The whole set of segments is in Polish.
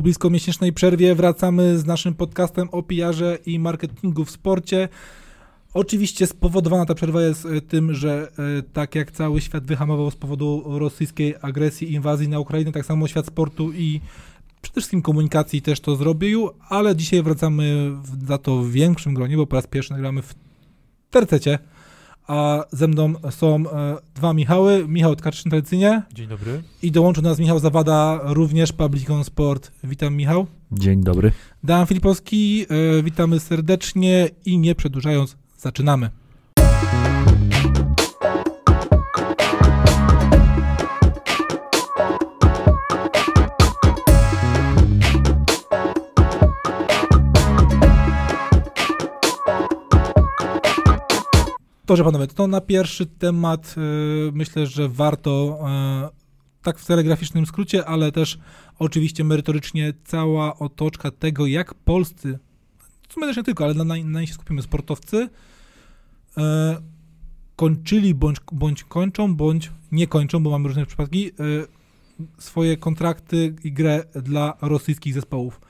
Po blisko miesięcznej przerwie wracamy z naszym podcastem o PR i marketingu w sporcie. Oczywiście spowodowana ta przerwa jest e, tym, że e, tak jak cały świat wyhamował z powodu rosyjskiej agresji, inwazji na Ukrainę, tak samo świat sportu i przede wszystkim komunikacji też to zrobił, ale dzisiaj wracamy za to w większym gronie, bo po raz pierwszy nagramy w tercecie, a ze mną są e, dwa Michały. Michał Tkaczyn tradycyjnie. Dzień dobry. I dołączył nas Michał Zawada, również Publicon Sport. Witam Michał. Dzień dobry. Dan Filipowski, e, witamy serdecznie i nie przedłużając, zaczynamy. Dobrze panowie, to na pierwszy temat y, myślę, że warto y, tak w telegraficznym skrócie, ale też oczywiście merytorycznie cała otoczka tego, jak polscy, w sumie też nie tylko, ale na, na, na się skupimy, sportowcy y, kończyli bądź, bądź kończą, bądź nie kończą, bo mamy różne przypadki, swoje kontrakty i grę dla rosyjskich zespołów.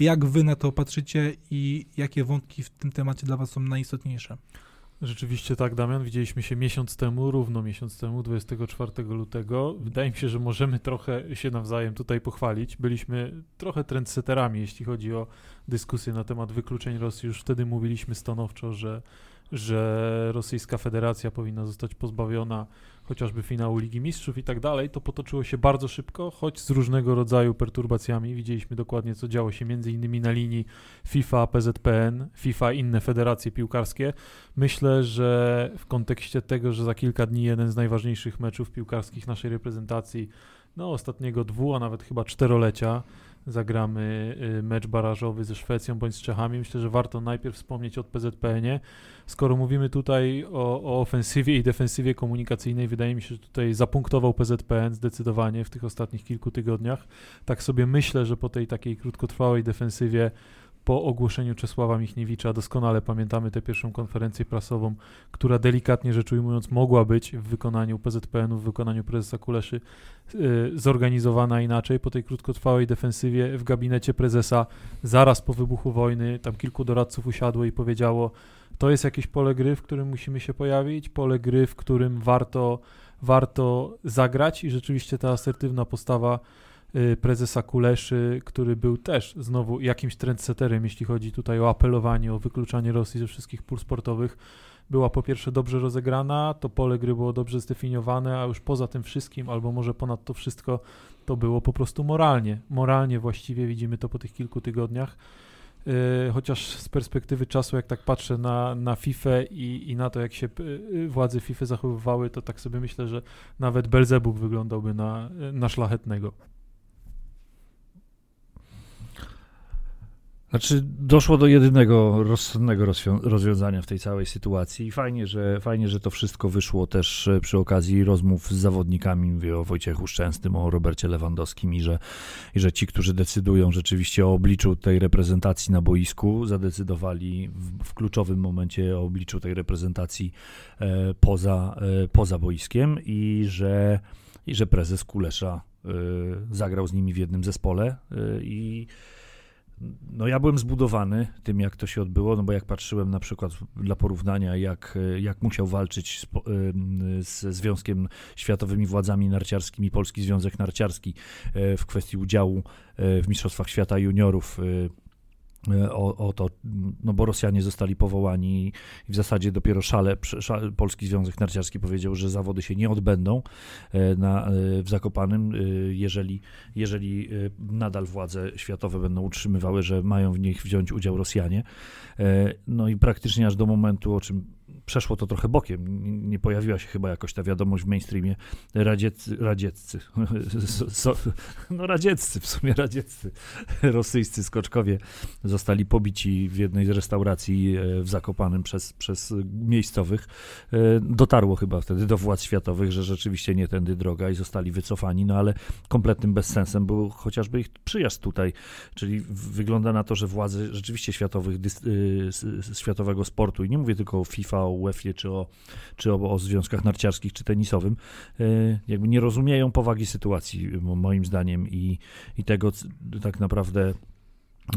Jak wy na to patrzycie i jakie wątki w tym temacie dla was są najistotniejsze? Rzeczywiście tak, Damian. Widzieliśmy się miesiąc temu, równo miesiąc temu, 24 lutego. Wydaje mi się, że możemy trochę się nawzajem tutaj pochwalić. Byliśmy trochę trendsetterami, jeśli chodzi o dyskusję na temat wykluczeń Rosji. Już wtedy mówiliśmy stanowczo, że, że Rosyjska Federacja powinna zostać pozbawiona chociażby finału Ligi Mistrzów i tak dalej, to potoczyło się bardzo szybko, choć z różnego rodzaju perturbacjami. Widzieliśmy dokładnie, co działo się między innymi na linii FIFA, PZPN, FIFA i inne federacje piłkarskie. Myślę, że w kontekście tego, że za kilka dni jeden z najważniejszych meczów piłkarskich naszej reprezentacji, no ostatniego dwu, a nawet chyba czterolecia, zagramy y, mecz barażowy ze Szwecją bądź z Czechami. Myślę, że warto najpierw wspomnieć o PZPN-ie. Skoro mówimy tutaj o, o, ofensywie i defensywie komunikacyjnej, wydaje mi się, że tutaj zapunktował PZPN zdecydowanie w tych ostatnich kilku tygodniach. Tak sobie myślę, że po tej takiej krótkotrwałej defensywie po ogłoszeniu Czesława Michniewicza doskonale pamiętamy tę pierwszą konferencję prasową, która delikatnie rzecz ujmując mogła być w wykonaniu PZPN-u, w wykonaniu prezesa Kuleszy yy, zorganizowana inaczej. Po tej krótkotrwałej defensywie w gabinecie prezesa zaraz po wybuchu wojny tam kilku doradców usiadło i powiedziało to jest jakieś pole gry, w którym musimy się pojawić, pole gry, w którym warto, warto zagrać i rzeczywiście ta asertywna postawa Y, prezesa Kuleszy, który był też znowu jakimś trendsetterem, jeśli chodzi tutaj o apelowanie, o wykluczanie Rosji ze wszystkich pól sportowych, była po pierwsze dobrze rozegrana, to pole gry było dobrze zdefiniowane, a już poza tym wszystkim, albo może ponad to wszystko, to było po prostu moralnie. Moralnie właściwie widzimy to po tych kilku tygodniach. Yy, chociaż z perspektywy czasu, jak tak patrzę na, na FIFA i, i na to, jak się yy, władze FIFA zachowywały, to tak sobie myślę, że nawet Belzebub wyglądałby na, na szlachetnego. Znaczy, doszło do jedynego rozsądnego rozwiązania w tej całej sytuacji i fajnie że, fajnie, że to wszystko wyszło też e, przy okazji rozmów z zawodnikami, mówię o Wojciechu Szczęsnym, o Robercie Lewandowskim i że, i że ci, którzy decydują rzeczywiście o obliczu tej reprezentacji na boisku, zadecydowali w, w kluczowym momencie o obliczu tej reprezentacji e, poza, e, poza boiskiem i że, i że prezes Kulesza e, zagrał z nimi w jednym zespole e, i no ja byłem zbudowany tym, jak to się odbyło, no bo jak patrzyłem na przykład dla porównania, jak, jak musiał walczyć z, z Związkiem Światowymi Władzami Narciarskimi, Polski Związek Narciarski e, w kwestii udziału e, w Mistrzostwach Świata Juniorów E, o, o, to, no bo Rosjanie zostali powołani i w zasadzie dopiero szale, szale, Polski Związek Narciarski powiedział, że zawody się nie odbędą e, na, e, w Zakopanym, jeżeli, jeżeli nadal władze światowe będą utrzymywały, że mają w nich wziąć udział Rosjanie. No i praktycznie aż do momentu, o czym przeszło to trochę bokiem. Nie pojawiła się chyba jakoś ta wiadomość w mainstreamie. Radzieccy, radzieccy, so, no radzieccy, w sumie radzieccy, rosyjscy skoczkowie zostali pobici w jednej z restauracji e, w Zakopanym przez, przez miejscowych. E, dotarło chyba wtedy do władz światowych, że rzeczywiście nie tędy droga i zostali wycofani, no ale kompletnym bezsensem był chociażby ich przyjazd tutaj, czyli wygląda na to, że władze rzeczywiście światowych, y, światowego sportu i nie mówię tylko o FIFA, FIFA, o UEFA, czy o, czy o, o związkach narciarskich, czy tenisowym, jakby nie rozumieją powagi sytuacji, moim zdaniem, i, i tego tak naprawdę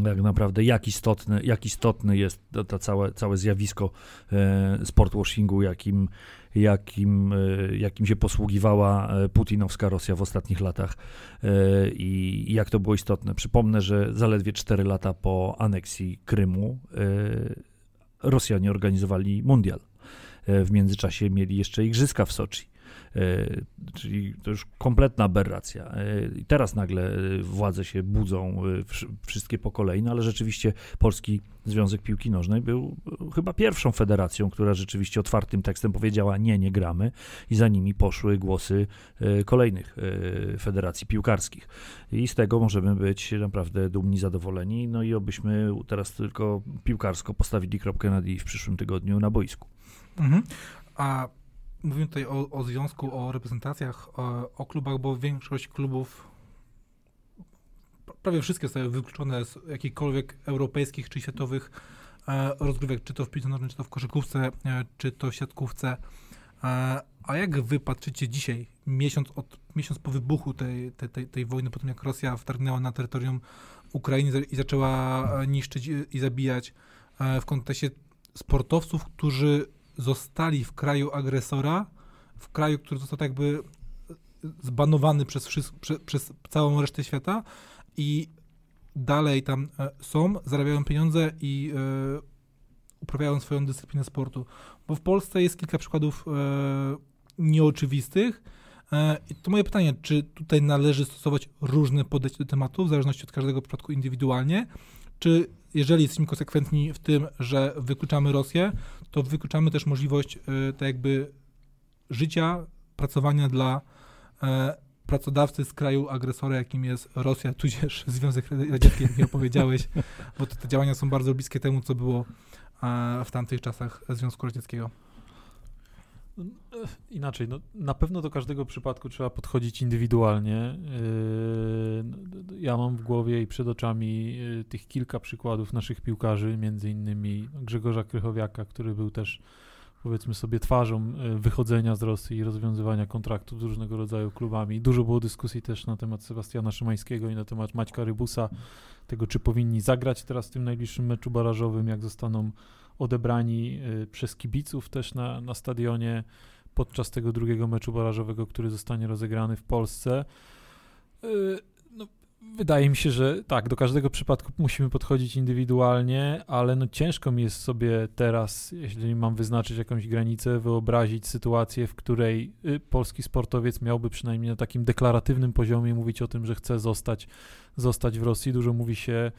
tak naprawdę jak istotne, jak istotne jest to, to całe, całe zjawisko e, sportwashingu, jakim, jakim, e, jakim się posługiwała e, putinowska Rosja w ostatnich latach e, i, i, jak to było istotne. Przypomnę, że zaledwie 4 lata po aneksji Krymu e, Rosjanie organizowali mundial. E, w międzyczasie mieli jeszcze igrzyska w Soczi. E, czyli to już kompletna aberracja. E, I teraz nagle e, władze się budzą, wszystkie po kolei, no ale rzeczywiście Polski Związek Piłki Nożnej był chyba pierwszą federacją, która rzeczywiście otwartym tekstem powiedziała nie, nie gramy i za nimi poszły głosy kolejnych federacji piłkarskich. I z tego możemy być naprawdę dumni, zadowoleni, no i obyśmy teraz tylko piłkarsko postawili kropkę nad i w przyszłym tygodniu na boisku. Mhm. A mówimy tutaj o, o związku, o reprezentacjach, o, o, klubach, bo większość klubów, prawie wszystkie zostały wykluczone z jakichkolwiek europejskich czy światowych e, rozgrywek, czy to w piłce nożnej, czy to w koszykówce, e, czy to w siatkówce. E, a jak wy patrzycie dzisiaj, miesiąc, od, miesiąc po wybuchu tej, tej, tej, tej wojny, po tym jak Rosja wtargnęła na terytorium Ukrainy i zaczęła e, niszczyć i zabijać e, w kontekście sportowców, którzy zostali w kraju agresora, w kraju, który został tak jakby zbanowany przez, przez, przez całą resztę świata i dalej tam e, są, zarabiają pieniądze i e, uprawiają swoją dyscyplinę sportu. Bo w Polsce jest kilka przykładów e, nieoczywistych. I to moje pytanie, czy tutaj należy stosować różne podejście do tematu, w zależności od każdego przypadku indywidualnie, czy jeżeli jesteśmy konsekwentni w tym, że wykluczamy Rosję, to wykluczamy też możliwość e, tak jakby życia, pracowania dla e, pracodawcy z kraju agresora, jakim jest Rosja, tudzież Związek Radziecki, jak mi opowiedziałeś, bo te działania są bardzo bliskie temu, co było e, w tamtych czasach Związku Radzieckiego. Inaczej, no, na pewno do każdego przypadku trzeba podchodzić indywidualnie. Ja mam w głowie i przed oczami yy, tych kilka przykładów naszych piłkarzy, między innymi Grzegorza Krychowiaka, który był też powiedzmy sobie twarzą yy, wychodzenia z Rosji i rozwiązywania kontraktów z różnego rodzaju klubami. Dużo było dyskusji też na temat Sebastiana Szymańskiego i na temat Maćka Rybusa, tego czy powinni zagrać teraz w tym najbliższym meczu barażowym, jak zostaną odebrani y, przez kibiców też na, na stadionie podczas tego drugiego meczu barażowego, który zostanie rozegrany w Polsce. Wydaje mi się, że tak, do każdego przypadku musimy podchodzić indywidualnie, ale no ciężko mi jest sobie teraz, jeśli mam wyznaczyć jakąś granicę, wyobrazić sytuację, w której y, polski sportowiec miałby przynajmniej na takim deklaratywnym poziomie mówić o tym, że chce zostać, zostać w Rosji. Dużo mówi się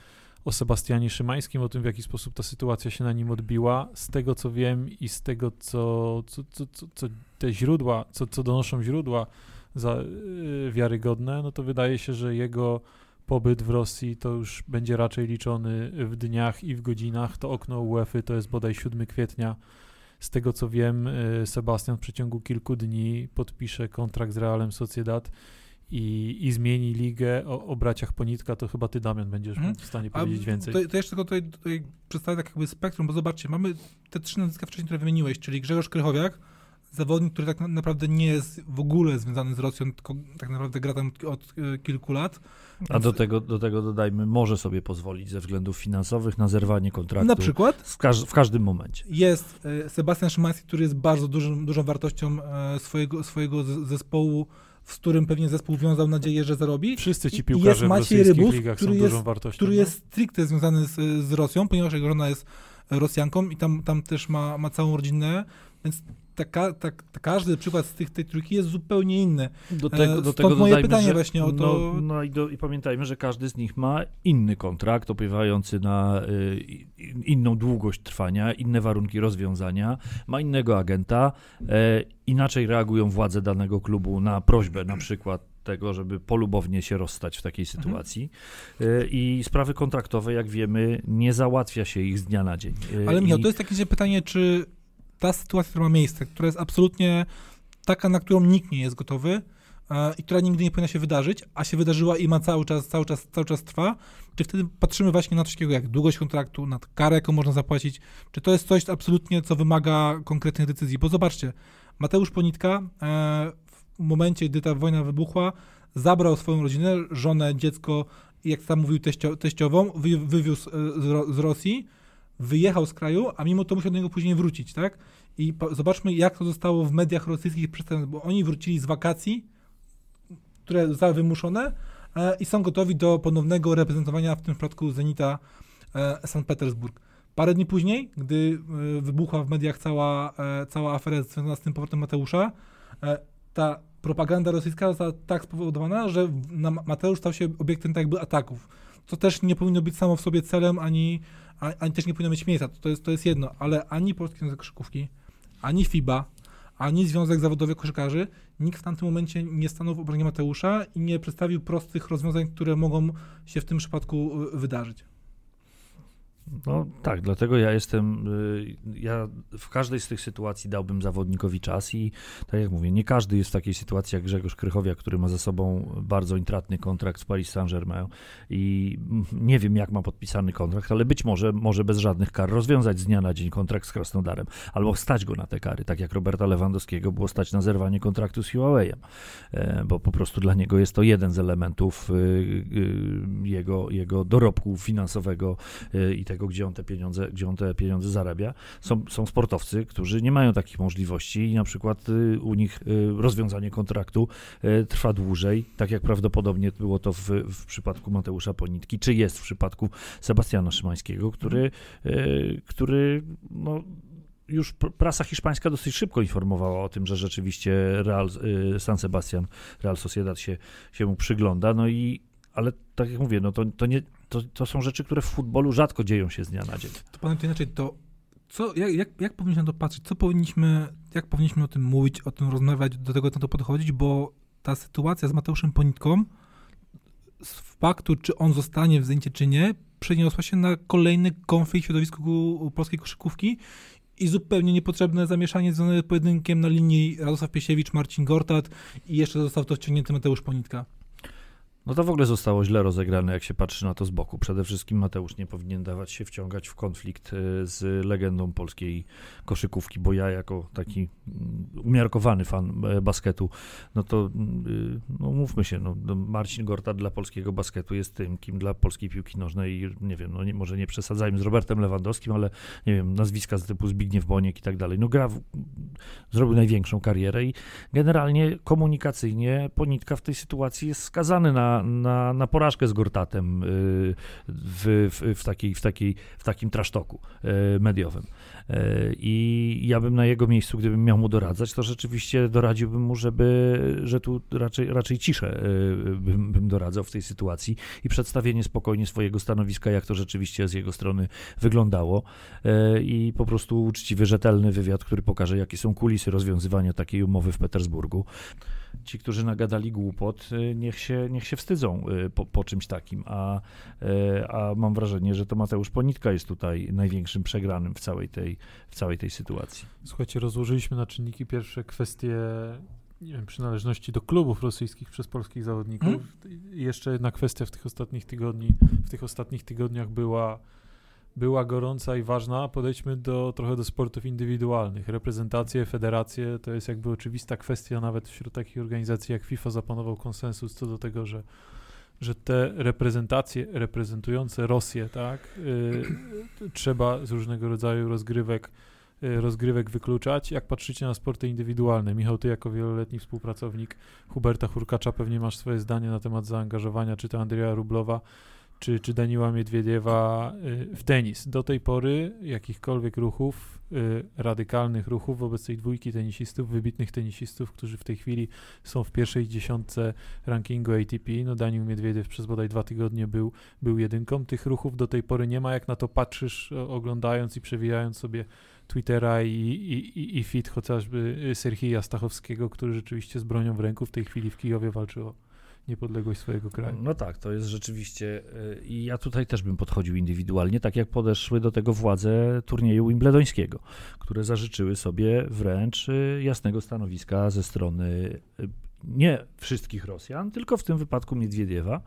o Sebastianie Szymańskim, o tym, w jaki sposób ta sytuacja się na nim odbiła. Z tego, co wiem i z tego, co, co, co, co te źródła, co, co donoszą źródła za, yy, wiarygodne, no to wydaje się, że jego pobyt w Rosji to już będzie raczej liczony w dniach i w godzinach. To okno UEFA to jest bodaj 7 kwietnia. Z tego co wiem, y, Sebastian w przeciągu kilku dni podpisze kontrakt z Realem Sociedad i, i zmieni ligę o, o braciach Ponitka, to chyba ty, Damian, będziesz hmm. w stanie powiedzieć A, więcej. To, to jeszcze tylko tutaj, tutaj przedstawię tak jakby spektrum, bo zobaczcie, mamy te trzy nazwiska wcześniej, które wymieniłeś, czyli Grzegorz Krychowiak, zawodnik, który tak naprawdę nie jest w ogóle związany z Rosją, tylko tak naprawdę gra tam od y, kilku lat. A do tego, do tego dodajmy, może sobie pozwolić ze względów finansowych na zerwanie kontraktu. Na przykład? W, każ w każdym momencie. Jest y, Sebastian Szymański, który jest bardzo dużym, dużą wartością y, swojego, swojego zespołu z którym pewnie zespół wiązał nadzieję, że zarobi. Wszyscy ci piłkarze jest Maciej Rybus, który jest, wartością, który no? jest stricte związany z, z Rosją, ponieważ jego żona jest Rosjanką i tam, tam też ma, ma całą rodzinę, więc ta, ta, każdy przykład z tych, tej trójki jest zupełnie inny. Do tego, do Stąd tego moje pytanie właśnie o to. No, no i, do, i, pamiętajmy, że każdy z nich ma inny kontrakt opiewający na y, inną długość trwania, inne warunki rozwiązania, ma innego agenta, y, inaczej reagują władze danego klubu na prośbę na przykład tego, żeby polubownie się rozstać w takiej mhm. sytuacji. Mhm. I sprawy kontraktowe, jak wiemy, nie załatwia się ich z dnia na dzień. Ale Michał, I... to jest takie pytanie, czy ta sytuacja, która ma miejsce, która jest absolutnie taka, na którą nikt nie jest gotowy, e, i która nigdy nie powinna się wydarzyć, a się wydarzyła i ma cały czas, cały czas, cały czas trwa, czy wtedy patrzymy właśnie na coś takiego jak długość kontraktu, na karę, jaką można zapłacić, czy to jest coś absolutnie, co wymaga konkretnych decyzji, bo zobaczcie, Mateusz Ponitka e, w momencie, gdy ta wojna wybuchła, zabrał swoją rodzinę, żonę, dziecko, jak tam mówił teścio, teściową, wy, wywiózł e, z, z Rosji, wyjechał z kraju, a mimo to musiał do niego później wrócić, tak? I zobaczmy, jak to zostało w mediach rosyjskich przedstawione, bo oni wrócili z wakacji, które zostały wymuszone e, i są gotowi do ponownego reprezentowania, w tym przypadku Zenita e, St. Petersburg. Parę dni później, gdy e, wybuchła w mediach cała, e, cała afera związana z tym powrotem Mateusza, e, ta propaganda rosyjska została tak spowodowana, że Mateusz stał się obiektem tak jakby ataków. Co też nie powinno być samo w sobie celem, ani, ani też nie powinno mieć miejsca. To jest, to jest jedno, ale ani Polski Związek Koszykówki, ani FIBA, ani Związek Zawodowy Koszykarzy, nikt w tamtym momencie nie stanął w obronie Mateusza i nie przedstawił prostych rozwiązań, które mogą się w tym przypadku wydarzyć. No tak, dlatego ja jestem, y, ja w każdej z tych sytuacji dałbym zawodnikowi czas i tak jak mówię, nie każdy jest w takiej sytuacji jak Grzegorz Krychowia, który ma za sobą bardzo intratny kontrakt z Paris Saint-Germain i nie wiem jak ma podpisany kontrakt, ale być może może bez żadnych kar rozwiązać z dnia na dzień kontrakt z Krasnodarem, albo stać go na te kary, tak jak Roberta Lewandowskiego było stać na zerwanie kontraktu z Huawei'em, e, bo po prostu dla niego jest to jeden z elementów y, y, jego, jego dorobku finansowego i tego tego, gdzie on te pieniądze, gdzie on te pieniądze zarabia. Są, są sportowcy, którzy nie mają takich możliwości i na przykład y, u nich y, rozwiązanie kontraktu y, trwa dłużej, tak jak prawdopodobnie było to w, w przypadku Mateusza Ponitki, czy jest w przypadku Sebastiana Szymańskiego, który, który no, już prasa hiszpańska dosyć szybko informowała o tym, że rzeczywiście Real San Sebastian, Real Sociedad się, się mu przygląda, no i ale tak jak mówię, no to, to, nie, to, to są rzeczy, które w futbolu rzadko dzieją się z dnia na dzień. To panie to inaczej, to co, jak, jak, jak powinniśmy na to patrzeć? Co powinniśmy, jak powinniśmy o tym mówić, o tym rozmawiać, do tego na to podchodzić, bo ta sytuacja z Mateuszem Ponitką z faktu, czy on zostanie w Zenicie, czy nie, przeniosła się na kolejny konflikt w środowisku polskiej koszykówki i zupełnie niepotrzebne zamieszanie związane z pojedynkiem na linii Radosław Piesiewicz, Marcin Gortat i jeszcze został to wciągnięty Mateusz Ponitka. No to w ogóle zostało źle rozegrane, jak się patrzy na to z boku. Przede wszystkim Mateusz nie powinien dawać się wciągać w konflikt e, z legendą polskiej koszykówki, bo ja jako taki mm, umiarkowany fan e, basketu, no to mm, y, no mówmy się, no, no, Marcin Gorta dla polskiego basketu jest tym, kim dla polskiej piłki nożnej, nie wiem, no nie, może nie przesadzajmy z Robertem Lewandowskim, ale nie wiem, nazwiska z typu Zbigniew Boniek i tak dalej. No gra, w, zrobił największą karierę i generalnie komunikacyjnie Ponitka w tej sytuacji jest skazany na na, na, porażkę z Gortatem y, w, w, w, takiej, w, takiej, w takim trasztoku y, mediowym. Y, I ja bym na jego miejscu, gdybym miał mu doradzać, to rzeczywiście doradziłbym mu, żeby, że tu raczej, raczej ciszę bym, bym doradzał w tej sytuacji i przedstawienie spokojnie swojego stanowiska, jak to rzeczywiście z jego strony wyglądało i po prostu uczciwy, rzetelny wywiad, który pokaże, jakie są kulisy rozwiązywania takiej umowy w Petersburgu. Ci, którzy nagadali głupot, niech się, niech się wstydzą po, po czymś takim, a, a mam wrażenie, że to Mateusz Ponitka jest tutaj największym przegranym w całej tej, w całej tej sytuacji. Słuchajcie, rozłożyliśmy na czynniki pierwsze kwestie nie wiem, przynależności do klubów rosyjskich przez polskich zawodników. Hmm? Jeszcze jedna kwestia w tych ostatnich tygodni, w tych ostatnich tygodniach była była gorąca i ważna. Podejdźmy do, trochę do sportów indywidualnych. Reprezentacje, federacje to jest jakby oczywista kwestia, nawet wśród takich organizacji jak FIFA zapanował konsensus co do tego, że, że te reprezentacje reprezentujące Rosję, tak, y, trzeba z różnego rodzaju rozgrywek y, rozgrywek wykluczać. Jak patrzycie na sporty indywidualne, Michał, ty jako wieloletni współpracownik Huberta Hurkacza pewnie masz swoje zdanie na temat zaangażowania, czy to Andrzeja Rublowa, czy, czy Daniła Miedwiediewa y, w tenis. Do tej pory jakichkolwiek ruchów, y, radykalnych ruchów wobec tej dwójki tenisistów, wybitnych tenisistów, którzy w tej chwili są w pierwszej dziesiątce rankingu ATP. No Daniel Miedwiediew przez bodaj dwa tygodnie był, był jedynką. Tych ruchów do tej pory nie ma. Jak na to patrzysz, oglądając i przewijając sobie Twittera i, i, i, i feed chociażby Serhija Stachowskiego, który rzeczywiście z bronią w ręku w tej chwili w Kijowie walczył niepodległość swojego kraju. No tak, to jest rzeczywiście y, i ja tutaj też bym podchodził indywidualnie, tak jak podeszły do tego władze turnieju wimbledońskiego, które zażyczyły sobie wręcz y, jasnego stanowiska ze strony y, nie wszystkich Rosjan, tylko w tym wypadku Miedwiediewa,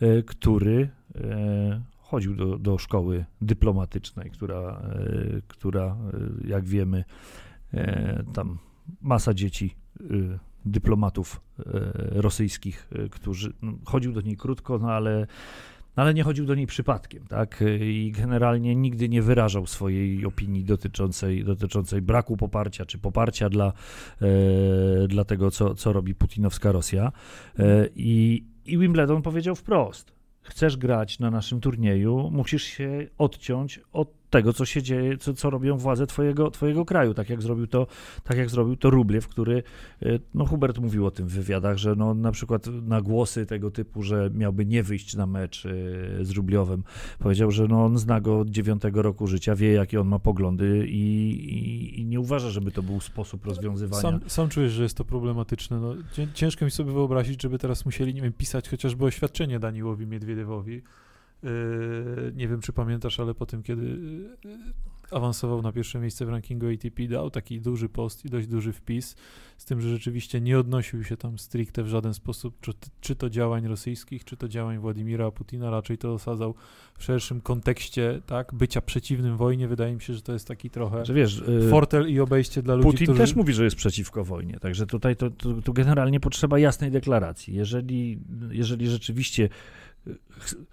e, który e, chodził do, do szkoły dyplomatycznej, która, e, która jak wiemy, tam masa dzieci dyplomatów rosyjskich, którzy no, chodził do niej krótko, no ale no ale nie chodził do niej przypadkiem, tak? I generalnie nigdy nie wyrażał swojej opinii dotyczącej, dotyczącej braku poparcia, czy poparcia dla, e, dla tego, co, co robi putinowska Rosja. E, i, I Wimbledon powiedział wprost, chcesz grać na naszym turnieju, musisz się odciąć od tego, co się dzieje, co, co robią władze twojego, twojego kraju, tak jak zrobił to, tak jak zrobił to Rubliew, który, y, no Hubert mówił o tym w wywiadach, że no na przykład na głosy tego typu, że miałby nie wyjść na mecz y, z Rubliowem, powiedział, że no on zna go od dziewiątego roku życia, wie jakie on ma poglądy i, i, i nie uważa, żeby to był sposób rozwiązywania. Sam, sam czujesz, że jest to problematyczne. No, ciężko mi sobie wyobrazić, żeby teraz musieli, nie wiem, pisać chociażby oświadczenie Daniłowi Miedwiediewowi, nie wiem, czy pamiętasz, ale po tym, kiedy yy, awansował na pierwsze miejsce w rankingu ATP, dał taki duży post i dość duży wpis, z tym, że rzeczywiście nie odnosił się tam stricte w żaden sposób, czy, czy to działań rosyjskich, czy to działań Władimira Putina, raczej to osadzał w szerszym kontekście, tak, bycia przeciwnym wojnie. Wydaje mi się, że to jest taki trochę że wiesz, yy, fortel i obejście dla ludzi, Putin którzy... też mówi, że jest przeciwko wojnie, także tutaj to, to, to generalnie potrzeba jasnej deklaracji. Jeżeli, jeżeli rzeczywiście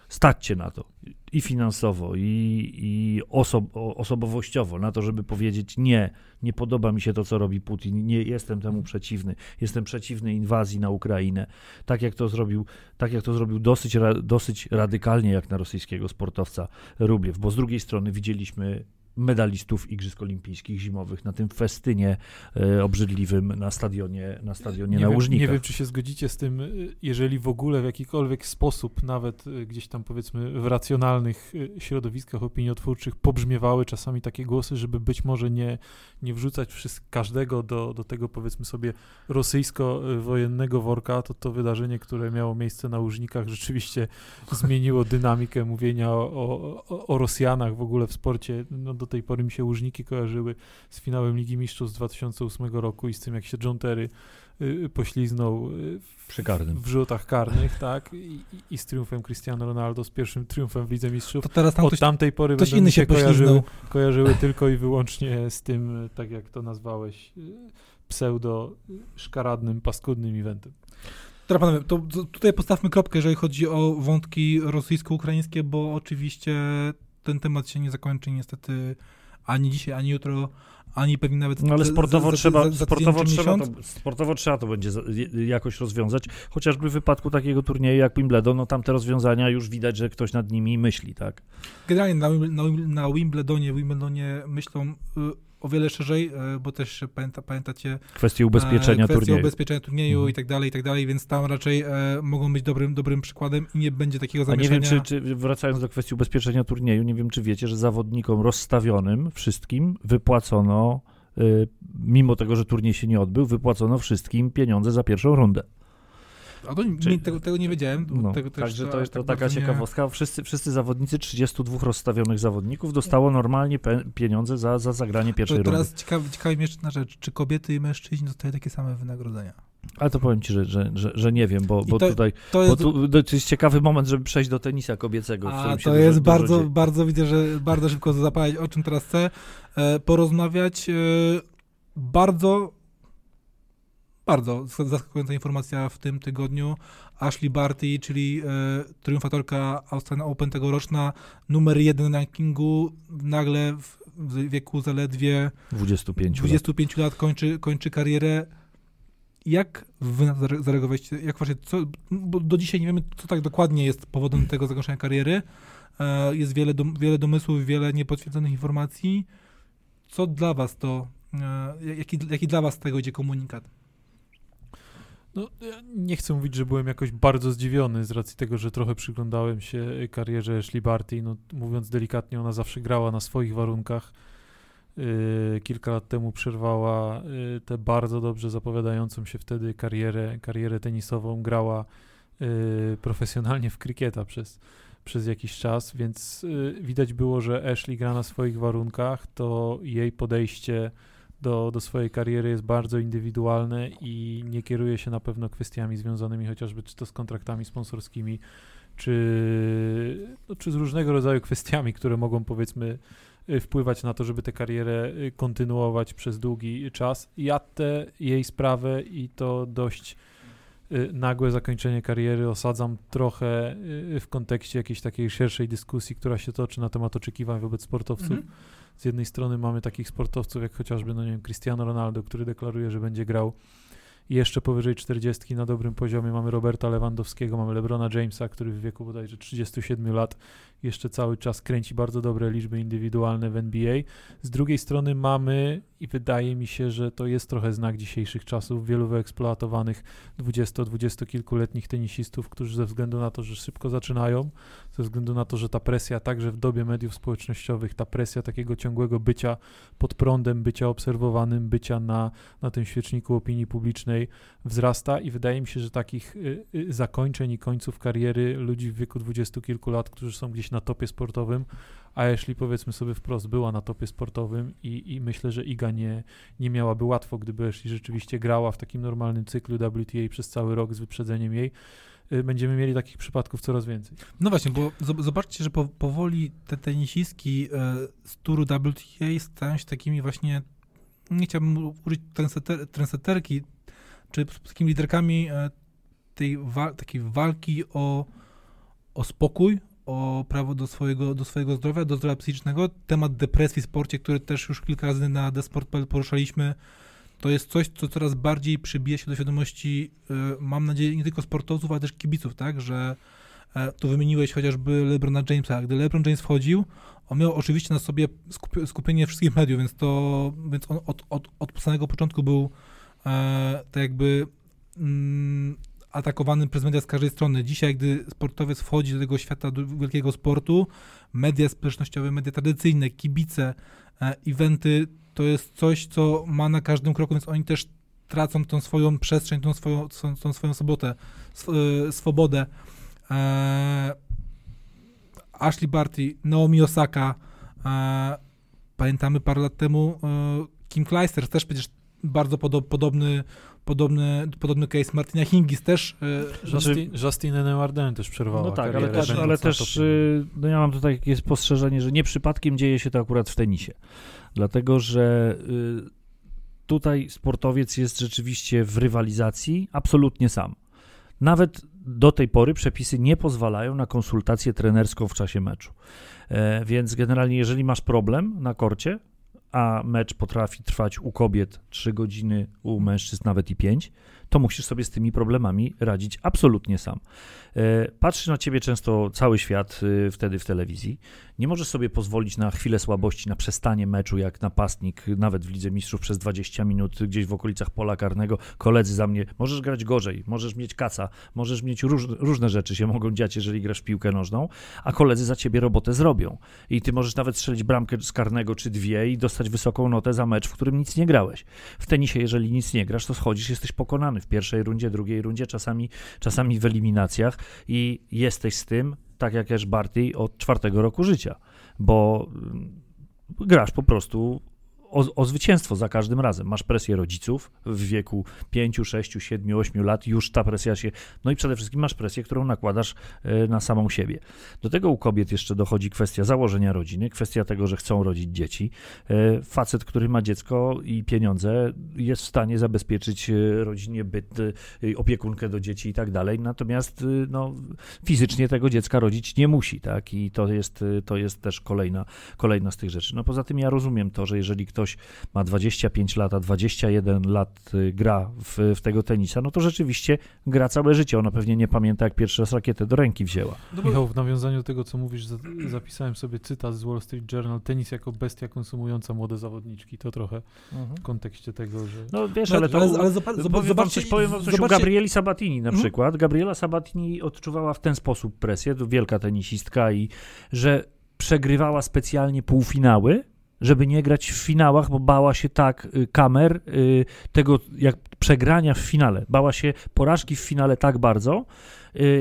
stać cię na to. I finansowo, i, i osob, osobowościowo, na to, żeby powiedzieć nie, nie podoba mi się to, co robi Putin, nie jestem temu przeciwny, jestem przeciwny inwazji na Ukrainę, tak jak to zrobił, tak jak to zrobił dosyć, dosyć radykalnie, jak na rosyjskiego sportowca Rubliew, bo z drugiej strony widzieliśmy medalistów Igrzysk Olimpijskich Zimowych na tym festynie e, obrzydliwym na stadionie na, stadionie nie na wiem, Łużnikach. Nie wiem, czy się zgodzicie z tym, e, jeżeli w ogóle w jakikolwiek sposób, nawet e, gdzieś tam powiedzmy w racjonalnych środowiskach opiniotwórczych pobrzmiewały czasami takie głosy, żeby być może nie, nie wrzucać każdego do, do tego powiedzmy sobie rosyjsko-wojennego worka, to to wydarzenie, które miało miejsce na Łużnikach rzeczywiście zmieniło dynamikę mówienia o, o, o Rosjanach w ogóle w sporcie no, do tej pory mi się Łużniki kojarzyły z finałem Ligi Mistrzów z 2008 roku i z tym, jak się John Terry y, pośliznął y, w, w rzutach karnych, tak, I, i, z triumfem Cristiano Ronaldo, z pierwszym triumfem w Lidze Mistrzów. To teraz tam Od ktoś, tamtej pory ktoś inny się kojarzyły, kojarzyły tylko i wyłącznie z tym, tak jak to nazwałeś, y, pseudo szkaradnym, paskudnym eventem. Dobra, panowie, to tutaj postawmy kropkę, jeżeli chodzi o wątki rosyjsko-ukraińskie, bo oczywiście ten temat się nie zakończy niestety ani dzisiaj, ani jutro, ani pewnie nawet No ale sportowo, za, trzeba, za, za sportowo, trzeba to, sportowo trzeba to będzie jakoś rozwiązać, chociażby w wypadku takiego turnieju jak Wimbledon, no tam te rozwiązania już widać, że ktoś nad nimi myśli, tak? Generalnie na, na, na Wimbledonie, Wimbledonie myślą y, o wiele szerzej, e, bo też pamięta, pamiętacie kwestie ubezpieczenia kwestie turnieju, ubezpieczenia turnieju mhm. i tak dalej, i tak dalej, więc tam raczej e, mogą być dobrym, dobrym przykładem i nie będzie takiego zamieszania. A nie wiem, czy, czy wracając do kwestii ubezpieczenia turnieju, nie wiem, czy wiecie, że zawodnikom rozstawionym wszystkim wypłacono, y, mimo tego, że turniej się nie odbył, wypłacono wszystkim pieniądze za pierwszą rundę. A to Czyli, tego, tego, nie wiedziałem. No, tego także to, jest to tak taka ciekawostka. Nie... Wszyscy, wszyscy zawodnicy, 32 rozstawionych zawodników dostało normalnie pieniądze za, za zagranie pierwszej to rundy. Teraz ciekawi mnie jeszcze jedna rzecz. Czy kobiety i mężczyźni dostają takie same wynagrodzenia? Ale to powiem ci, że, że, że, że nie wiem, bo, bo to, tutaj to jest... Bo tu, to jest ciekawy moment, żeby przejść do tenisa kobiecego. A, to jest dużo, bardzo, dużo bardzo widzę, że bardzo szybko zapalić, o czym teraz chcę e, porozmawiać. E, bardzo bardzo zaskakująca informacja w tym tygodniu. Ashley Barty, czyli e, triumfatorka Australian Open tegoroczna, numer jeden na rankingu, nagle w, w wieku zaledwie 25, 25 lat, lat kończy, kończy karierę. Jak wy na to zareagowaliście? Jak właśnie, co, bo do dzisiaj nie wiemy, co tak dokładnie jest powodem tego zakończenia kariery. E, jest wiele, wiele domysłów, wiele niepotwierdzonych informacji. Co dla was to, e, jaki, jaki dla was z tego idzie komunikat? No, ja nie chcę mówić, że byłem jakoś bardzo zdziwiony z racji tego, że trochę przyglądałem się karierze Ashley Barty. No, mówiąc delikatnie, ona zawsze grała na swoich warunkach. Yy, kilka lat temu przerwała yy, tę bardzo dobrze zapowiadającą się wtedy karierę, karierę tenisową. Grała yy, profesjonalnie w krykieta przez, przez jakiś czas, więc yy, widać było, że Ashley gra na swoich warunkach. To jej podejście do, do swojej kariery jest bardzo indywidualne i nie kieruje się na pewno kwestiami związanymi chociażby czy to z kontraktami sponsorskimi, czy, no, czy z różnego rodzaju kwestiami, które mogą powiedzmy y, wpływać na to, żeby tę karierę y, kontynuować przez długi czas. Ja tę jej sprawę i to dość y, nagłe zakończenie kariery osadzam trochę w kontekście jakiejś takiej szerszej dyskusji, która się toczy na temat oczekiwań wobec sportowców. Mhm. Z jednej strony mamy takich sportowców jak chociażby, no nie wiem, Cristiano Ronaldo, który deklaruje, że będzie grał jeszcze powyżej 40 na dobrym poziomie. Mamy Roberta Lewandowskiego, mamy LeBrona Jamesa, który w wieku bodajże 37 lat jeszcze cały czas kręci bardzo dobre liczby indywidualne w NBA. Z drugiej strony mamy, i wydaje mi się, że to jest trochę znak dzisiejszych czasów, wielu wyeksploatowanych 20-20 kilkuletnich tenisistów, którzy ze względu na to, że szybko zaczynają, ze względu na to, że ta presja także w dobie mediów społecznościowych, ta presja takiego ciągłego bycia pod prądem, bycia obserwowanym, bycia na, na tym świeczniku opinii publicznej wzrasta i wydaje mi się, że takich y, y, zakończeń i końców kariery ludzi w wieku dwudziestu kilku lat, którzy są gdzieś na topie sportowym, a jeśli powiedzmy sobie wprost była na topie sportowym i, i myślę, że Iga nie, nie miałaby łatwo, gdyby jeśli rzeczywiście grała w takim normalnym cyklu WTA przez cały rok z wyprzedzeniem jej, y, będziemy mieli takich przypadków coraz więcej. No właśnie, bo zobaczcie, że po, powoli te tenisistki e, z turu WTA stają się takimi właśnie, nie chciałbym użyć trendseterki, czy takimi liderkami e, tej wa takiej walki o, o spokój, o prawo do swojego, do swojego zdrowia, do zdrowia psychicznego. Temat depresji w sporcie, który też już kilka razy na Desport.pl poruszaliśmy, to jest coś, co coraz bardziej przybija się do świadomości, e, mam nadzieję, nie tylko sportowców, ale też kibiców, tak, że e, tu wymieniłeś chociażby LeBrona Jamesa. Gdy LeBron James wchodził, on miał oczywiście na sobie skupienie wszystkich mediów, więc to, więc on od, od, od samego początku był e, tak jakby mm, atakowany przez media z każdej strony. Dzisiaj, gdy sportowiec wchodzi do tego świata do wielkiego sportu, media społecznościowe, media tradycyjne, kibice, e, eventy, to jest coś, co ma na każdym kroku, więc oni też tracą tą swoją przestrzeń, tą swoją, tą, swoją sobotę, sw e, swobodę. E, Ashley Barty, Naomi Osaka, pamiętamy parę lat temu Kim Kleister, też przecież bardzo podo podobny, podobny, podobny case Martina Hingis też. E, Justin, Justin też przerwała No tak, ale też, ale też y, no ja mam tutaj takie spostrzeżenie, że nie przypadkiem dzieje się to akurat w tenisie. Dlatego, że y, tutaj sportowiec jest rzeczywiście w rywalizacji absolutnie sam. Nawet do tej pory przepisy nie pozwalają na konsultację trenerską w czasie meczu. E, więc generalnie, jeżeli masz problem na korcie, a mecz potrafi trwać u kobiet 3 godziny, u mężczyzn nawet i 5, to musisz sobie z tymi problemami radzić absolutnie sam. E, patrzy na ciebie często cały świat e, wtedy w telewizji. Nie możesz sobie pozwolić na chwilę słabości, na przestanie meczu, jak napastnik, nawet w Lidze Mistrzów przez 20 minut gdzieś w okolicach pola karnego. Koledzy za mnie, możesz grać gorzej, możesz mieć kaca, możesz mieć róż, różne rzeczy się mogą dziać, jeżeli grasz w piłkę nożną, a koledzy za ciebie robotę zrobią. I ty możesz nawet strzelić bramkę z karnego czy dwie i dostać wysoką notę za mecz, w którym nic nie grałeś. W tenisie, jeżeli nic nie grasz, to schodzisz, jesteś pokonany w pierwszej rundzie, drugiej rundzie, czasami, czasami w eliminacjach i jesteś z tym, tak jak Ash Barty, od czwartego roku życia, bo mm, grasz po prostu o, o, zwycięstwo za każdym razem. Masz presję rodziców w wieku 5, 6, 7, 8 lat, już ta presja się. No i przede wszystkim masz presję, którą nakładasz e, na samą siebie. Do tego u kobiet jeszcze dochodzi kwestia założenia rodziny, kwestia tego, że chcą rodzić dzieci. E, facet, który ma dziecko i pieniądze, jest w stanie zabezpieczyć e, rodzinie byt, opiekunkę do dzieci i tak dalej, natomiast no, fizycznie tego dziecka rodzić nie musi, tak? I to jest, to jest też kolejna, kolejna z tych rzeczy. No poza tym ja rozumiem to, że jeżeli ktoś ma 25 lat, a 21 lat y, gra w, w tego tenisa, no to rzeczywiście gra całe życie. Ona pewnie nie pamięta, jak pierwszy raz rakietę do ręki wzięła. No bo... Michał, w nawiązaniu do tego, co mówisz, zapisałem sobie cytat z Wall Street Journal. Tenis jako bestia konsumująca młode zawodniczki. To trochę mhm. w kontekście tego, że... No wiesz, no, ale to... Ale, ale zobaczcie, wam coś, powiem wam coś zobaczcie... o Gabrieli Sabatini na mhm. przykład. Gabriela Sabatini odczuwała w ten sposób presję, to wielka tenisistka i że przegrywała specjalnie półfinały, żeby nie grać w finałach, bo bała się tak y, kamer, y, tego jak przegrania w finale. Bała się porażki w finale tak bardzo,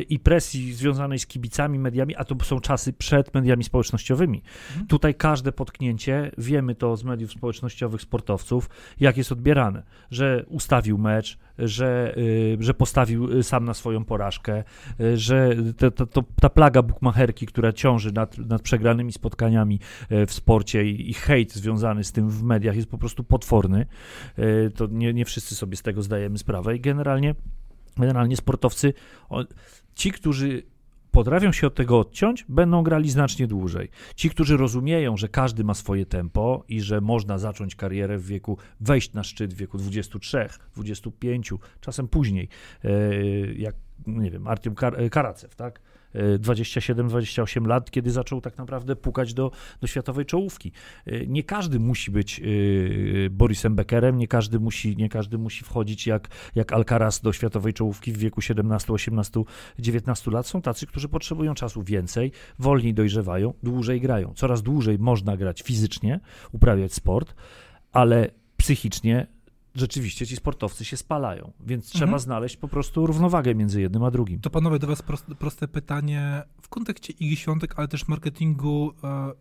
i presji związanej z kibicami, mediami, a to są czasy przed mediami społecznościowymi. Mhm. Tutaj każde potknięcie, wiemy to z mediów społecznościowych sportowców, jak jest odbierane, że ustawił mecz, że, y, że postawił y, sam na swoją porażkę, y, że te, to, to, ta plaga bukmacherki, która ciąży nad, nad przegranymi spotkaniami y, w sporcie i, i hejt związany z tym w mediach jest po prostu potworny. Y, To nie, nie wszyscy sobie z tego zdajemy sprawę i generalnie, generalnie sportowcy, ci, którzy potrafią się od tego odciąć, będą grali znacznie dłużej. Ci, którzy rozumieją, że każdy ma swoje tempo i że można zacząć karierę w wieku, wejść na szczyt w wieku 23, 25, czasem później, e, jak, nie wiem, Artiom Kar- Karacew, tak? E, 27-28 lat, kiedy zaczął tak naprawdę pukać do, do światowej czołówki. E, Nie każdy musi być e, Borisem Beckerem, nie każdy musi, nie każdy musi wchodzić jak, jak Alcaraz do światowej czołówki w wieku 17, 18, 19 lat. Są tacy, którzy potrzebują czasu więcej, wolniej dojrzewają, dłużej grają. Coraz dłużej można grać fizycznie, uprawiać sport, ale psychicznie rzeczywiście ci sportowcy się spalają, więc trzeba Mhm. znaleźć po prostu równowagę między jednym a drugim. To panowie, do was proste, proste pytanie w kontekście Igi Świątek, ale też marketingu e,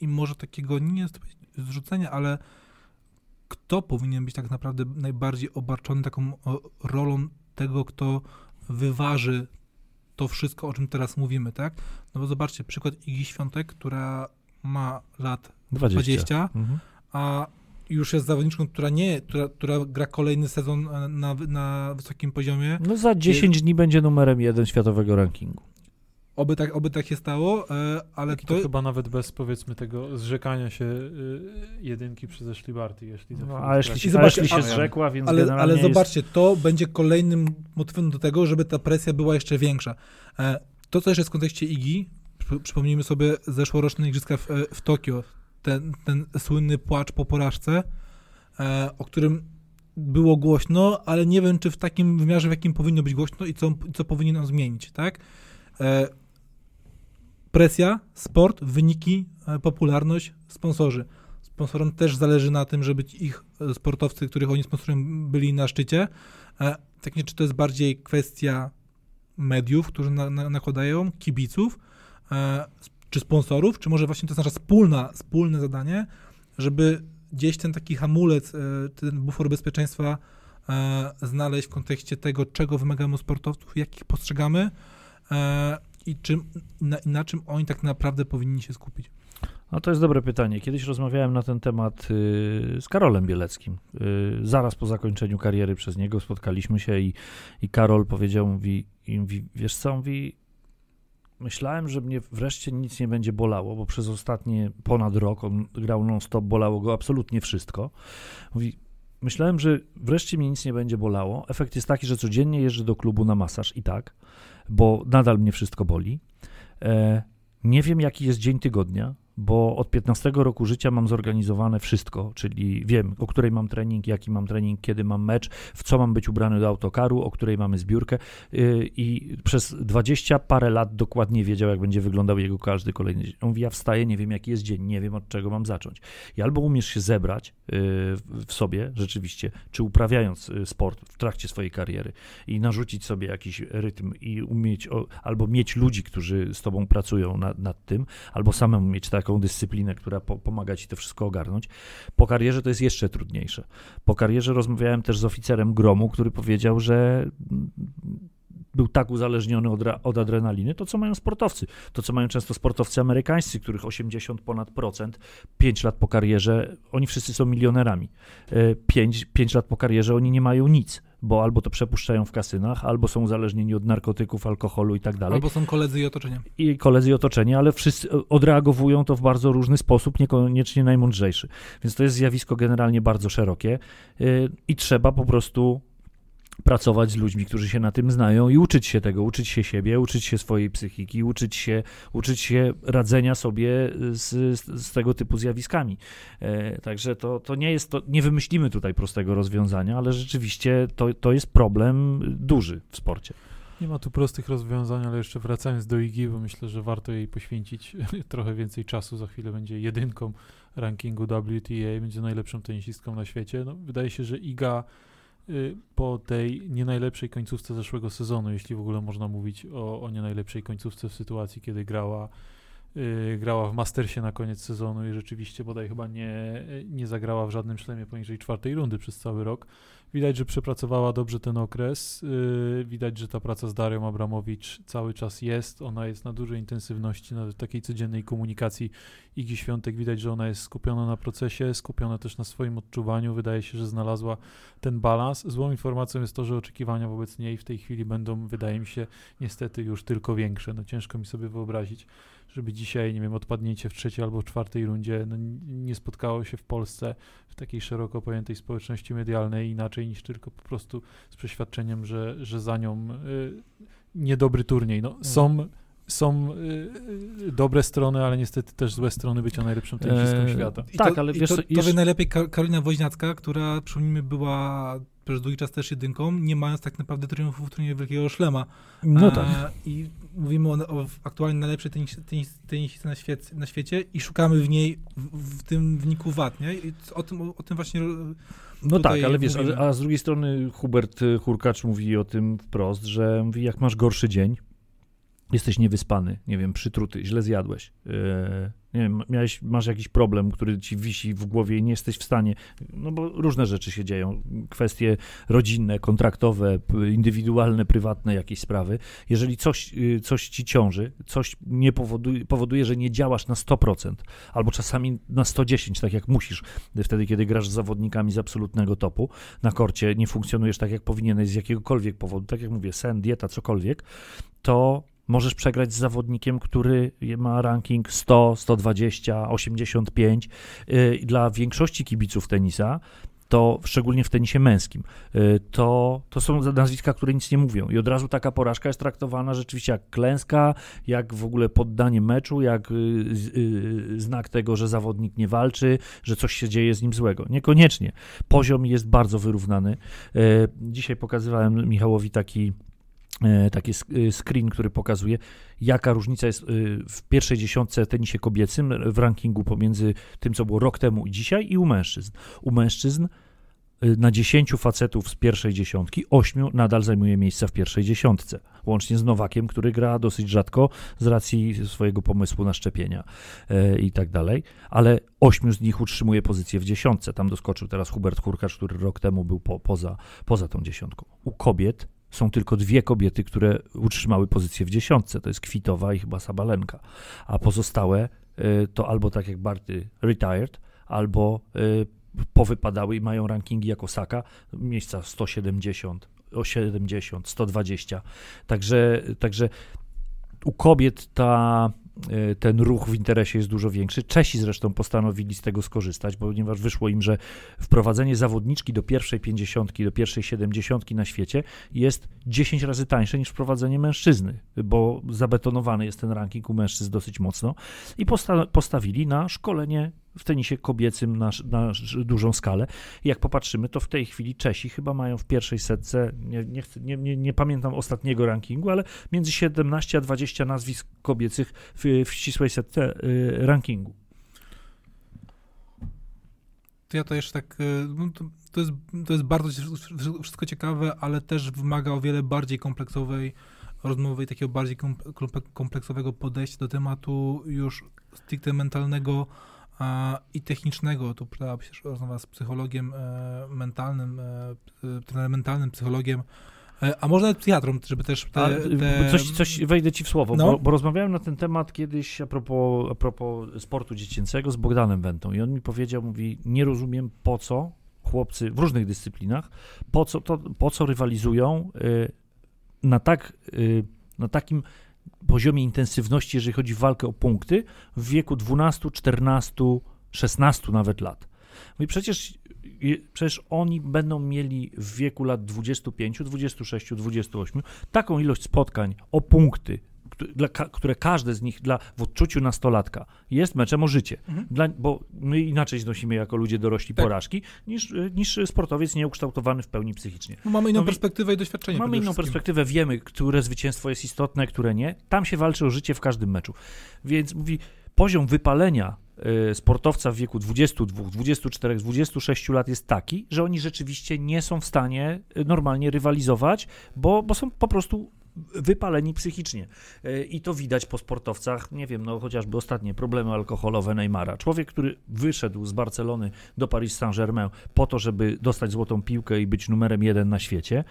i może takiego, nie jest zrzucenia, ale kto powinien być tak naprawdę najbardziej obarczony taką o, rolą tego, kto wyważy to wszystko, o czym teraz mówimy, tak? No bo zobaczcie, przykład Igi Świątek, która ma lat 20. 20, Mhm. a już jest zawodniczką, która nie, która, która gra kolejny sezon e, na, na wysokim poziomie. No za 10 dni będzie numerem jeden światowego rankingu. Oby tak, oby tak się stało, e, ale Tak, to, to chyba nawet bez powiedzmy tego zrzekania się y, jedynki przez Ashley Barty, jeśli za No, chwilę a jeśli, I a zobaczcie, się a- zrzekła, więc ale, generalnie ale jest... zobaczcie, to będzie kolejnym motywem do tego, żeby ta presja była jeszcze większa. E, to, co jeszcze jest w kontekście IGI, przy- przypomnijmy sobie zeszłoroczne igrzyska w, e, w Tokio, ten, ten słynny płacz po porażce, e, o którym było głośno, ale nie wiem, czy w takim wymiarze, w jakim powinno być głośno i co, co powinien on zmienić, tak? E, presja, sport, wyniki, e, popularność, sponsorzy. Sponsorom też zależy na tym, żeby ich sportowcy, których oni sponsorują, byli na szczycie. Tak nie, czy to jest bardziej kwestia mediów, którzy na, na, nakładają, kibiców, czy sponsorów, czy może właśnie to jest nasza wspólna, wspólne zadanie, żeby gdzieś ten taki hamulec, e, ten bufor bezpieczeństwa e, znaleźć w kontekście tego, czego wymagamy od sportowców, jak ich postrzegamy e, i, czym, na, na czym oni tak naprawdę powinni się skupić. No to jest dobre pytanie. Kiedyś rozmawiałem na ten temat y, z Karolem Bieleckim. Y, zaraz po zakończeniu kariery przez niego spotkaliśmy się i, i Karol powiedział, mówi, i mówi, wiesz co, mówi, myślałem, że mnie wreszcie nic nie będzie bolało, bo przez ostatnie ponad rok on grał non-stop, bolało go absolutnie wszystko. Mówi, myślałem, że wreszcie mnie nic nie będzie bolało. Efekt jest taki, że codziennie jeżdżę do klubu na masaż i tak, bo nadal mnie wszystko boli. E, nie wiem, jaki jest dzień tygodnia, bo od 15 roku życia mam zorganizowane wszystko, czyli wiem, o której mam trening, jaki mam trening, kiedy mam mecz, w co mam być ubrany do autokaru, o której mamy zbiórkę yy, i przez 20 parę lat dokładnie wiedział, jak będzie wyglądał jego każdy kolejny dzień. On mówi, ja wstaję, nie wiem, jaki jest dzień, nie wiem, od czego mam zacząć. I albo umiesz się zebrać yy, w sobie, rzeczywiście, czy uprawiając y, sport w trakcie swojej kariery i narzucić sobie jakiś rytm i umieć, albo mieć ludzi, którzy z tobą pracują nad, nad tym, albo samemu mieć taką dyscyplinę, która po, pomaga ci to wszystko ogarnąć. Po karierze to jest jeszcze trudniejsze. Po karierze rozmawiałem też z oficerem gromu, który powiedział, że był tak uzależniony od, od adrenaliny, to co mają sportowcy, to co mają często sportowcy amerykańscy, których 80 ponad procent, 5 lat po karierze, oni wszyscy są milionerami. 5, 5 lat po karierze oni nie mają nic, bo albo to przepuszczają w kasynach, albo są uzależnieni od narkotyków, alkoholu i tak dalej Albo są koledzy i otoczenie. i koledzy i otoczenie, ale wszyscy odreagowują to w bardzo różny sposób, niekoniecznie najmądrzejszy. Więc to jest zjawisko generalnie bardzo szerokie yy, i trzeba po prostu pracować z ludźmi, którzy się na tym znają i uczyć się tego, uczyć się siebie, uczyć się swojej psychiki, uczyć się, uczyć się radzenia sobie z, z, z tego typu zjawiskami. E, także to, to nie jest, to, nie wymyślimy tutaj prostego rozwiązania, ale rzeczywiście to, to jest problem duży w sporcie. Nie ma tu prostych rozwiązań, ale jeszcze wracając do Igi, bo myślę, że warto jej poświęcić trochę więcej czasu. Za chwilę będzie jedynką rankingu WTA, będzie najlepszą tenisistką na świecie. No, wydaje się, że Iga po tej nie najlepszej końcówce zeszłego sezonu, jeśli w ogóle można mówić o, o nie najlepszej końcówce w sytuacji, kiedy grała Yy, grała w Mastersie na koniec sezonu i rzeczywiście bodaj chyba nie, nie zagrała w żadnym szlemie poniżej czwartej rundy przez cały rok. Widać, że przepracowała dobrze ten okres. Yy, widać, że ta praca z Darią Abramowicz cały czas jest. Ona jest na dużej intensywności, na takiej codziennej komunikacji Igi Świątek. Widać, że ona jest skupiona na procesie, skupiona też na swoim odczuwaniu. Wydaje się, że znalazła ten balans. Złą informacją jest to, że oczekiwania wobec niej w tej chwili będą, wydaje mi się, niestety już tylko większe. No ciężko mi sobie wyobrazić, żeby dzisiaj, nie wiem, odpadnięcie w trzeciej albo w czwartej rundzie no, nie spotkało się w Polsce w takiej szeroko pojętej społeczności medialnej inaczej niż tylko po prostu z przeświadczeniem, że, że za nią y, niedobry turniej. No, mhm. są są y, dobre strony, ale niestety też złe strony bycia najlepszym tenisistą eee, świata. I tak, to, ale wiesz, to, to, jeszcze... to najlepiej Karolina Woźniacka, która przypomnijmy była przez długi czas też jedynką, nie mając tak naprawdę triumfu w turnieju Wielkiego Szlema. No tak. I mówimy o, o aktualnie najlepszej tenis, tenis, tenisistce na, świecie, na świecie i szukamy w niej, w, w tym wniku wad, nie? I o tym, o, o tym właśnie no tak, ale wiesz, a, a, z drugiej strony Hubert Hurkacz mówi o tym wprost, że mówi, jak masz gorszy dzień, jesteś niewyspany, nie wiem, przytruty, źle zjadłeś, yy, nie wiem, miałeś, masz jakiś problem, który ci wisi w głowie i nie jesteś w stanie, no bo różne rzeczy się dzieją, kwestie rodzinne, kontraktowe, indywidualne, prywatne, jakieś sprawy. Jeżeli coś, yy, coś ci ciąży, coś nie powoduje, powoduje, że nie działasz na 100%, albo czasami na 110%, tak jak musisz, wtedy, kiedy grasz z zawodnikami z absolutnego topu, na korcie nie funkcjonujesz tak, jak powinieneś z jakiegokolwiek powodu, tak jak mówię, sen, dieta, cokolwiek, to Możesz przegrać z zawodnikiem, który ma ranking 100, 120, 85. Dla większości kibiców tenisa to szczególnie w tenisie męskim, y, to, to są nazwiska, które nic nie mówią. I od razu taka porażka jest traktowana rzeczywiście jak klęska, jak w ogóle poddanie meczu, jak y, y, znak tego, że zawodnik nie walczy, że coś się dzieje z nim złego. Niekoniecznie. Poziom jest bardzo wyrównany. Dzisiaj pokazywałem Michałowi taki taki e, screen, który pokazuje, jaka różnica jest e, w pierwszej dziesiątce tenisie kobiecym w rankingu pomiędzy tym, co było rok temu i dzisiaj i u mężczyzn. U mężczyzn na dziesięciu facetów z pierwszej dziesiątki, ośmiu nadal zajmuje miejsca w pierwszej dziesiątce, łącznie z Nowakiem, który gra dosyć rzadko z racji swojego pomysłu na szczepienia e, i tak dalej, ale ośmiu z nich utrzymuje pozycję w dziesiątce. Tam doskoczył teraz Hubert Hurkacz, który rok temu był po, poza, poza tą dziesiątką. U kobiet są tylko dwie kobiety, które utrzymały pozycję w dziesiątce. To jest Kwitowa i chyba Sabalenka. A pozostałe y, to albo tak jak Barty retired, albo y, powypadały i mają rankingi jak Osaka, miejsca 170, 70, 120. Także, także u kobiet ta E, ten ruch w interesie jest dużo większy. Czesi zresztą postanowili z tego skorzystać, ponieważ wyszło im, że wprowadzenie zawodniczki do pierwszej pięćdziesiątki, do pierwszej siedemdziesiątki na świecie jest 10 razy tańsze niż wprowadzenie mężczyzny, bo zabetonowany jest ten ranking u mężczyzn dosyć mocno i posta postawili na szkolenie w tenisie kobiecym na, na dużą skalę. Jak popatrzymy, to w tej chwili Czesi chyba mają w pierwszej setce, nie, nie, nie, nie, nie pamiętam ostatniego rankingu, ale między 17 a 20 nazwisk kobiecych w, w ścisłej setce y, rankingu. To ja to jeszcze tak, y, no to, jest, to jest bardzo wszystko ciekawe, ale też wymaga o wiele bardziej kompleksowej rozmowy i takiego bardziej kompleksowego podejścia do tematu już stricte mentalnego, a, i technicznego. Tu przydałaby się rozmowa z psychologiem e, mentalnym, e, trenerem mentalnym, psychologiem, e, a może nawet psychiatrą, żeby też te, te... Coś, coś wejdę ci w słowo, no. bo, bo, rozmawiałem na ten temat kiedyś a propos, a propos sportu dziecięcego z Bogdanem Wentą i on mi powiedział, mówi, nie rozumiem po co chłopcy w różnych dyscyplinach, po co, to, po co rywalizują y, na tak, y, na takim poziomie intensywności, jeżeli chodzi o walkę o punkty, w wieku 12, 14, 16 nawet lat. No i przecież, przecież oni będą mieli w wieku lat 25, 26, 28 taką ilość spotkań o punkty, dla, które każde z nich dla, w odczuciu nastolatka jest meczem o życie. Mhm. Dla, bo my inaczej znosimy jako ludzie dorośli tak. porażki, niż, niż sportowiec nieukształtowany w pełni psychicznie. No, mamy inną no, perspektywę i doświadczenie. Mamy inną perspektywę, wiemy, które zwycięstwo jest istotne, które nie. Tam się walczy o życie w każdym meczu. Więc mówi, poziom wypalenia y, sportowca w wieku 22, 24, 26 lat jest taki, że oni rzeczywiście nie są w stanie y, normalnie rywalizować, bo, bo są po prostu wypaleni psychicznie. E, I to widać po sportowcach, nie wiem, no chociażby ostatnie problemy alkoholowe Neymara. Człowiek, który wyszedł z Barcelony do Paris Saint-Germain po to, żeby dostać złotą piłkę i być numerem jeden na świecie, e,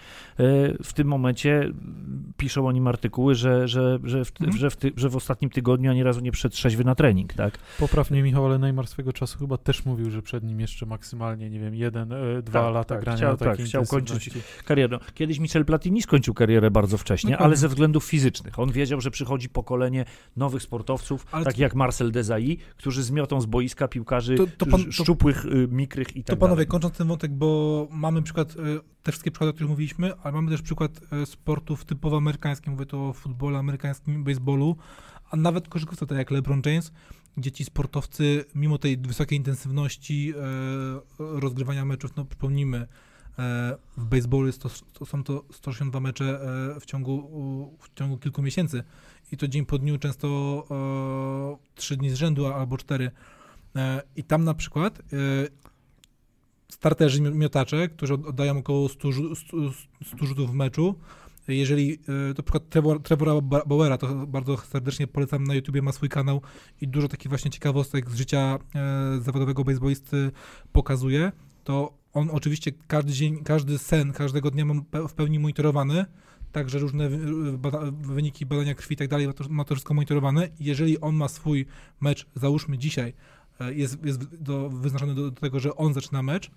w tym momencie piszą o nim artykuły, że, że, że, w, mhm. że, w, ty, że w ostatnim tygodniu ani razu nie przed trzeźwy na trening, tak? Poprawnie Michał, ale Neymar swego czasu chyba też mówił, że przed nim jeszcze maksymalnie, nie wiem, jeden, e, dwa tak, lata tak, grania chciał, tak, chciał kończyć karierę. No, kiedyś Michel Platini skończył karierę bardzo wcześnie, ale ze względów fizycznych. On wiedział, że przychodzi pokolenie nowych sportowców, ale takich jak Marcel Desailly, którzy zmiotą z boiska piłkarzy to, to pan, szczupłych, y, mikrych i tak To panowie, dalej. kończąc ten wątek, bo mamy przykład, y, te wszystkie przykłady, o których mówiliśmy, ale mamy też przykład y, sportów typowo amerykańskich, mówię tu o futbolu amerykańskim, baseballu, a nawet koszykówce, tak jak LeBron James, gdzie ci sportowcy, mimo tej wysokiej intensywności rozgrywania meczów, no przypomnijmy, E, w baseballu jest to, to, są to 162 mecze e, w ciągu, w ciągu kilku miesięcy i to dzień po dniu często e, trzy dni z rzędu albo cztery. I tam na przykład starterzy miotacze, którzy oddają około 100, 100 rzutów w meczu, jeżeli to przykład Trevor, Trevora Bauera, to bardzo serdecznie polecam na YouTubie, ma swój kanał i dużo takich właśnie ciekawostek z życia zawodowego baseballisty pokazuje, to on oczywiście każdy dzień, każdy sen każdego dnia ma w pełni monitorowany, także różne bada wyniki badania krwi i tak dalej, ma to wszystko monitorowane. Jeżeli on ma swój mecz, załóżmy dzisiaj, e, jest, jest do, wyznaczony do, do, tego, że on zaczyna mecz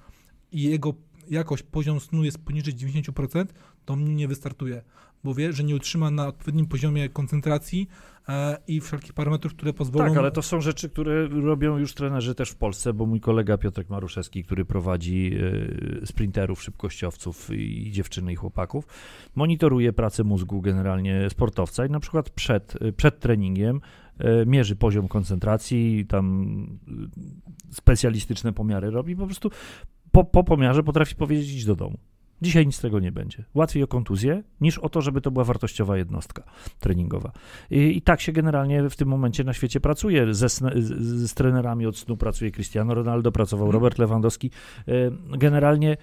i jego jakość, poziom snu jest poniżej 90%, to on nie wystartuje, bo wie, że nie utrzyma na odpowiednim poziomie koncentracji e, i wszelkich parametrów, które pozwolą... Tak, ale to są rzeczy, które robią już trenerzy też w Polsce, bo mój kolega Piotrek Maruszewski, który prowadzi e, sprinterów, szybkościowców i dziewczyny i chłopaków, monitoruje pracę mózgu generalnie sportowca i na przykład przed, przed treningiem e, mierzy poziom koncentracji, tam e, specjalistyczne pomiary robi, po prostu po, po pomiarze potrafi powiedzieć idź do domu. Dzisiaj nic z tego nie będzie. Łatwiej o kontuzję niż o to, żeby to była wartościowa jednostka treningowa. I, i tak się generalnie w tym momencie na świecie pracuje. Ze, z, z, trenerami od snu pracuje Cristiano Ronaldo, pracował mhm. Robert Lewandowski. E, generalnie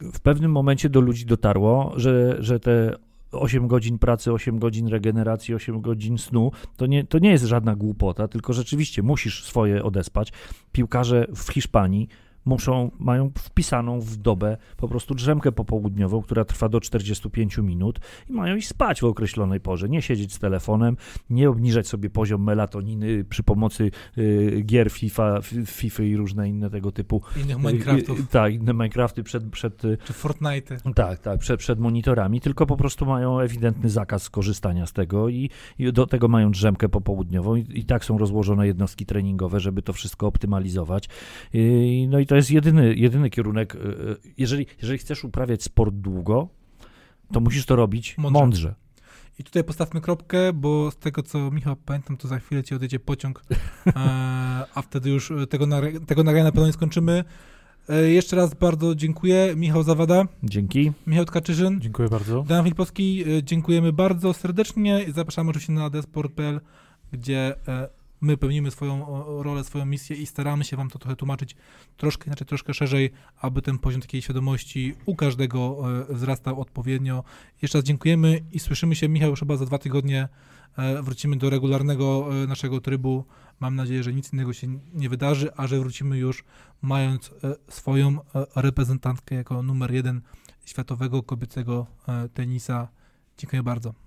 w pewnym momencie do ludzi dotarło, że, że te 8 godzin pracy, 8 godzin regeneracji, 8 godzin snu, to nie, to nie jest żadna głupota, tylko rzeczywiście musisz swoje odespać. Piłkarze w Hiszpanii muszą, mają wpisaną w dobę po prostu drzemkę popołudniową, która trwa do 45 minut i mają iść spać w określonej porze, nie siedzieć z telefonem, nie obniżać sobie poziom melatoniny przy pomocy y, gier FIFA, FIFA i różne inne tego typu. Innych Minecraftów. Y, tak, inne Minecrafty przed... przed y, Czy Fortnite. Tak, tak, przed, przed monitorami, tylko po prostu mają ewidentny zakaz korzystania z tego i, i do tego mają drzemkę popołudniową i, i, tak są rozłożone jednostki treningowe, żeby to wszystko optymalizować. I, no i to to jest jedyny, jedyny kierunek. Y, y, jeżeli, jeżeli chcesz uprawiać sport długo, to musisz to robić mądrze. mądrze. I tutaj postawmy kropkę, bo z tego co Michał pamiętam, to za chwilę ci odjedzie pociąg, e, a wtedy już tego, tego nagrania na pewno nie skończymy. E, jeszcze raz bardzo dziękuję. Michał Zawada. Dzięki. Michał Tkaczyżyn. Dziękuję bardzo. Dan Filipowski, e, dziękujemy bardzo serdecznie. Zapraszamy oczywiście na desport.pl, gdzie my pełnimy swoją rolę, swoją misję i staramy się wam to trochę tłumaczyć troszkę inaczej, troszkę szerzej, aby ten poziom takiej świadomości u każdego e, wzrastał odpowiednio. Jeszcze raz dziękujemy i słyszymy się, Michał, już chyba za dwa tygodnie e, wrócimy do regularnego e, naszego trybu. Mam nadzieję, że nic innego się nie wydarzy, a że wrócimy już mając swoją reprezentantkę jako numer jeden światowego kobiecego tenisa. Dziękuję bardzo.